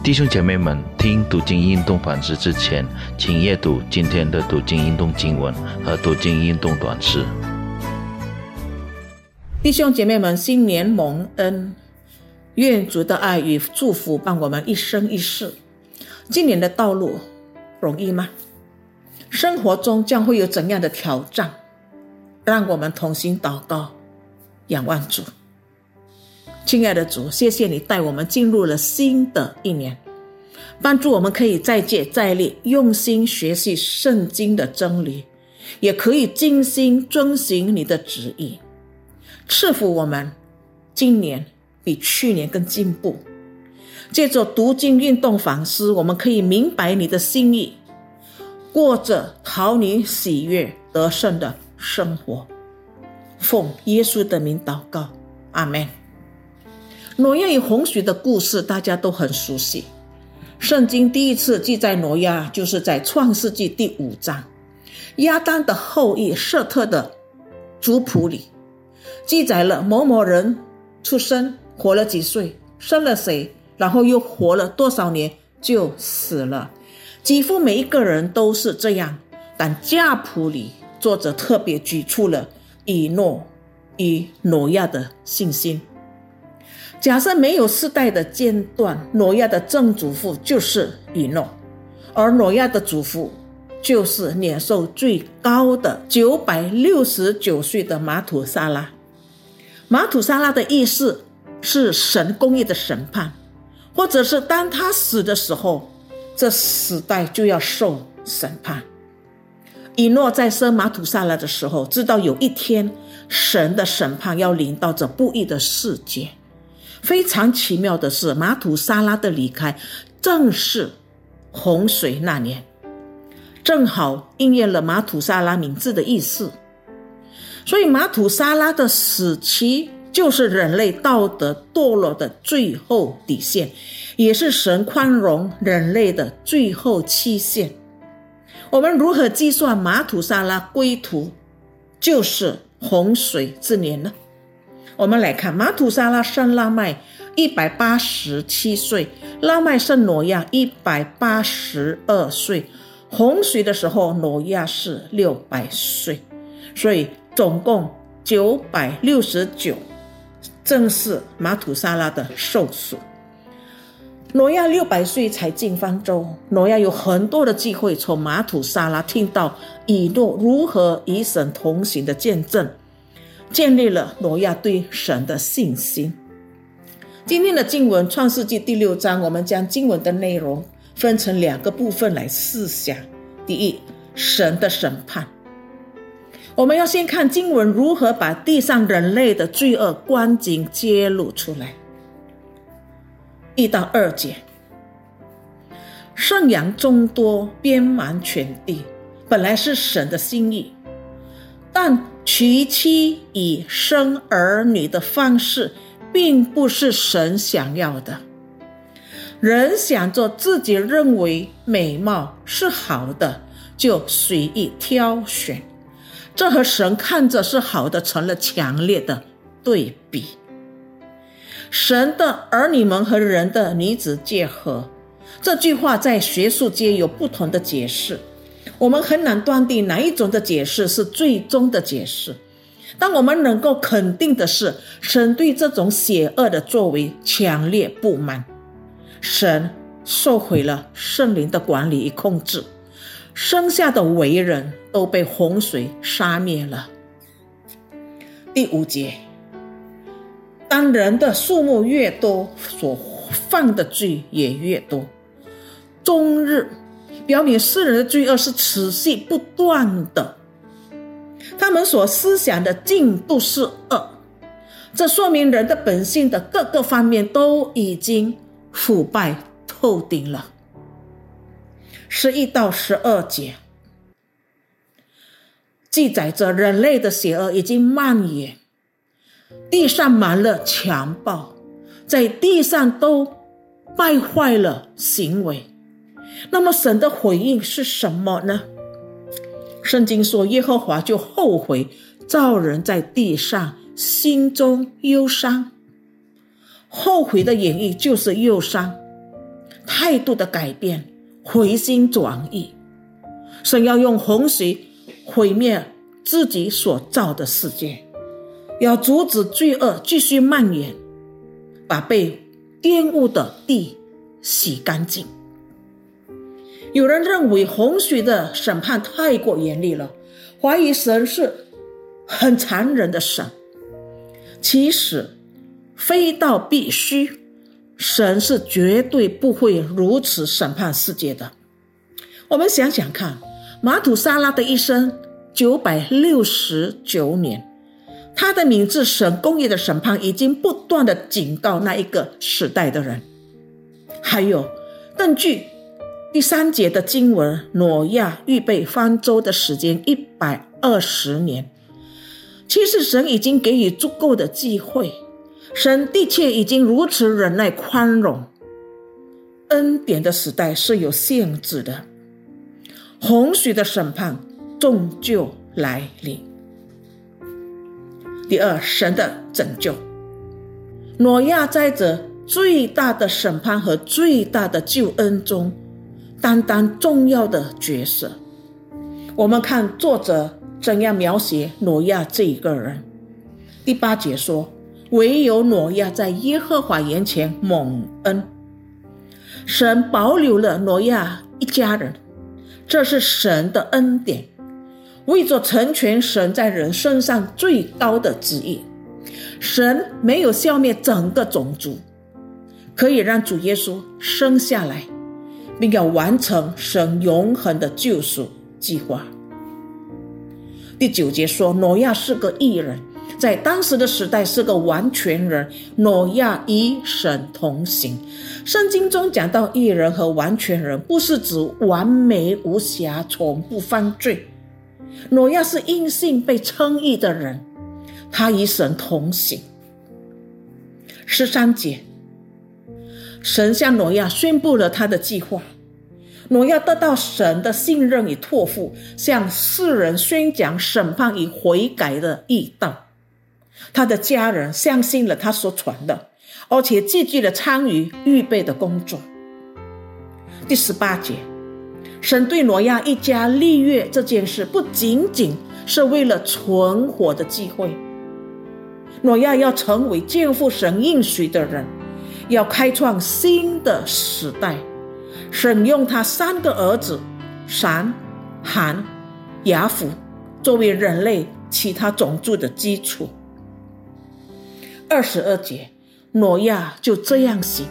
弟兄姐妹们，听读经运动反思之前，请阅读今天的读经运动经文和读经运动短诗。弟兄姐妹们，新年蒙恩，愿主的爱与祝福伴我们一生一世。今年的道路容易吗？生活中将会有怎样的挑战？让我们同心祷告，仰望主。亲爱的主，谢谢你带我们进入了新的一年，帮助我们可以再接再厉，用心学习圣经的真理，也可以精心遵行你的旨意，赐福我们今年比去年更进步。借着读经运动反思，我们可以明白你的心意，过着讨你喜悦得胜的生活。奉耶稣的名祷告，阿门。挪亚与洪水的故事大家都很熟悉。圣经第一次记载挪亚，就是在创世纪第五章，亚当的后裔舍特的族谱里，记载了某某人出生，活了几岁，生了谁，然后又活了多少年就死了。几乎每一个人都是这样，但家谱里作者特别举出了以诺与挪亚的信心。假设没有世代的间断，挪亚的曾祖父就是以诺，而挪亚的祖父就是年寿最高的九百六十九岁的马土沙拉。马土沙拉的意思是神公义的审判，或者是当他死的时候，这时代就要受审判。以诺在生马土沙拉的时候，知道有一天神的审判要临到这不义的世界。非常奇妙的是，马土沙拉的离开正是洪水那年，正好应验了马土沙拉名字的意思。所以，马土沙拉的死期就是人类道德堕落的最后底线，也是神宽容人类的最后期限。我们如何计算马土沙拉归途就是洪水之年呢？我们来看，马土沙拉生拉麦一百八十七岁，拉麦生挪亚一百八十二岁。洪水的时候，挪亚是六百岁，所以总共九百六十九，正是马土沙拉的寿数。挪亚六百岁才进方舟，挪亚有很多的机会从马土沙拉听到以诺如何与神同行的见证。建立了挪亚对神的信心。今天的经文《创世纪》第六章，我们将经文的内容分成两个部分来思想。第一，神的审判。我们要先看经文如何把地上人类的罪恶光景揭露出来。一到二节，圣羊众多，遍满全地，本来是神的心意，但。娶妻以生儿女的方式，并不是神想要的。人想做自己认为美貌是好的，就随意挑选，这和神看着是好的成了强烈的对比。神的儿女们和人的女子结合，这句话在学术界有不同的解释。我们很难断定哪一种的解释是最终的解释，但我们能够肯定的是，神对这种邪恶的作为强烈不满，神受毁了圣灵的管理与控制，剩下的为人都被洪水杀灭了。第五节，当人的数目越多，所犯的罪也越多，终日。表明世人的罪恶是持续不断的，他们所思想的尽都是恶，这说明人的本性的各个方面都已经腐败透顶了。十一到十二节。记载着人类的邪恶已经蔓延，地上满了强暴，在地上都败坏了行为。那么神的回应是什么呢？圣经说，耶和华就后悔造人在地上，心中忧伤。后悔的演绎就是忧伤。态度的改变，回心转意。神要用洪水毁灭自己所造的世界，要阻止罪恶继续蔓延，把被玷污的地洗干净。有人认为洪水的审判太过严厉了，怀疑神是很残忍的神。其实，非到必须，神是绝对不会如此审判世界的。我们想想看，马土沙拉的一生九百六十九年，他的名字神公义的审判已经不断的警告那一个时代的人。还有，根据第三节的经文，挪亚预备方舟的时间一百二十年。其实神已经给予足够的机会，神的确已经如此忍耐宽容。恩典的时代是有限制的，洪水的审判终究来临。第二，神的拯救，挪亚在这最大的审判和最大的救恩中，担当重要的角色。我们看作者。怎样描写挪亚这一个人？第八节说：“唯有挪亚在耶和华眼前蒙恩，神保留了挪亚一家人，这是神的恩典，为着成全神在人身上最高的旨意。神没有消灭整个种族，可以让主耶稣生下来，并要完成神永恒的救赎计划。”第九节说，挪亚是个异人，在当时的时代是个完全人。挪亚与神同行。圣经中讲到异人和完全人，不是指完美无瑕、从不犯罪。挪亚是因信被称义的人，他与神同行。十三节，神向挪亚宣布了他的计划。挪亚得到神的信任与托付，向世人宣讲审判与悔改的义道。他的家人相信了他所传的，而且积极的参与预备的工作。第十八节，神对挪亚一家立约这件事，不仅仅是为了存活的机会。挪亚要成为肩负神应许的人，要开创新的时代。神用他三个儿子，闪、含、雅弗，作为人类其他种族的基础。二十二节，挪亚就这样行，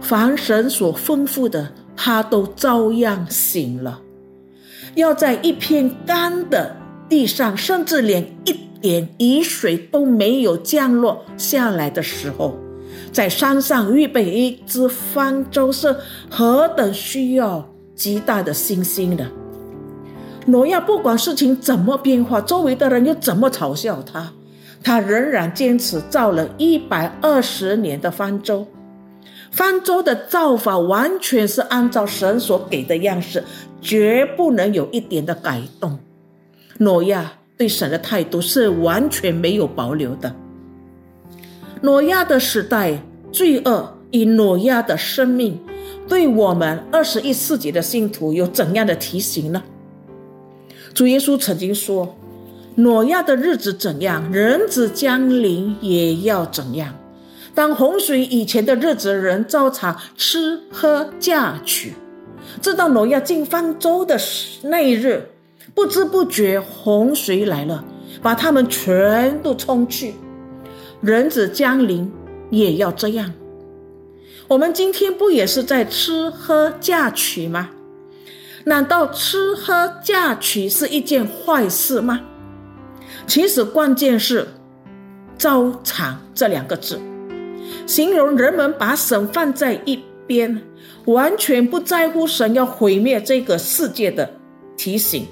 凡神所吩咐的，他都照样行了。要在一片干的地上，甚至连一点雨水都没有降落下来的时候。在山上预备一只方舟是何等需要极大的信心的。挪亚不管事情怎么变化，周围的人又怎么嘲笑他，他仍然坚持造了一百二十年的方舟。方舟的造法完全是按照神所给的样式，绝不能有一点的改动。挪亚对神的态度是完全没有保留的。挪亚的时代，罪恶与挪亚的生命，对我们二十一世纪的信徒有怎样的提醒呢？主耶稣曾经说：“挪亚的日子怎样，人子降临也要怎样。”当洪水以前的日子，人照常吃喝嫁娶，直到挪亚进方舟的那一日，不知不觉洪水来了，把他们全都冲去。人子降临也要这样。我们今天不也是在吃喝嫁娶吗？难道吃喝嫁娶是一件坏事吗？其实关键是“招常”这两个字，形容人们把神放在一边，完全不在乎神要毁灭这个世界的提醒，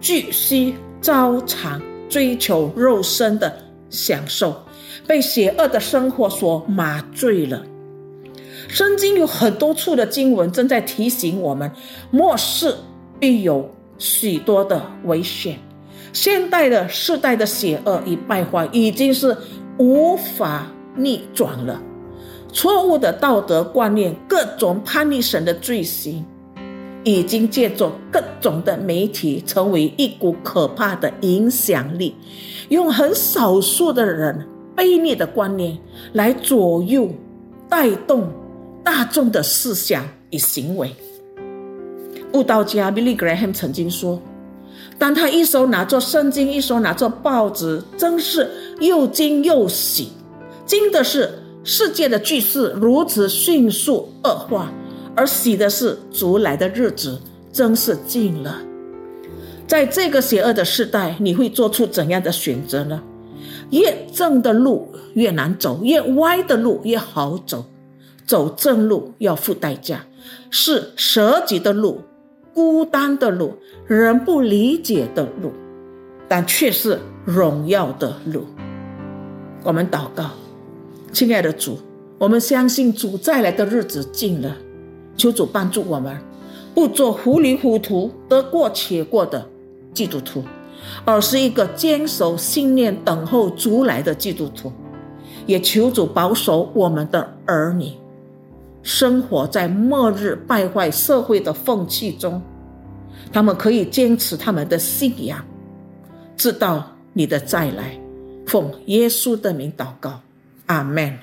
继续招常追求肉身的享受。被邪恶的生活所麻醉了。圣经有很多处的经文正在提醒我们：末世必有许多的危险。现代的世代的邪恶与败坏已经是无法逆转了。错误的道德观念、各种叛逆神的罪行，已经借助各种的媒体，成为一股可怕的影响力，用很少数的人卑劣的观念来左右、带动大众的思想与行为。布道家 Billy Graham 曾经说：“当他一手拿着圣经，一手拿着报纸，真是又惊又喜。惊的是世界的局势如此迅速恶化，而喜的是主来的日子真是近了。在这个邪恶的时代，你会做出怎样的选择呢？越正的路越难走，越歪的路越好走。走正路要付代价，是舍己的路。”孤单的路，人不理解的路，但却是荣耀的路。我们祷告，亲爱的主，我们相信主再来的日子近了，求主帮助我们，不做糊里糊涂、得过且过的基督徒，而是一个坚守信念、等候主来的基督徒。也求主保守我们的儿女。生活在末日败坏社会的风气中，他们可以坚持他们的信仰，直到你的再来。奉耶稣的名祷告，阿门。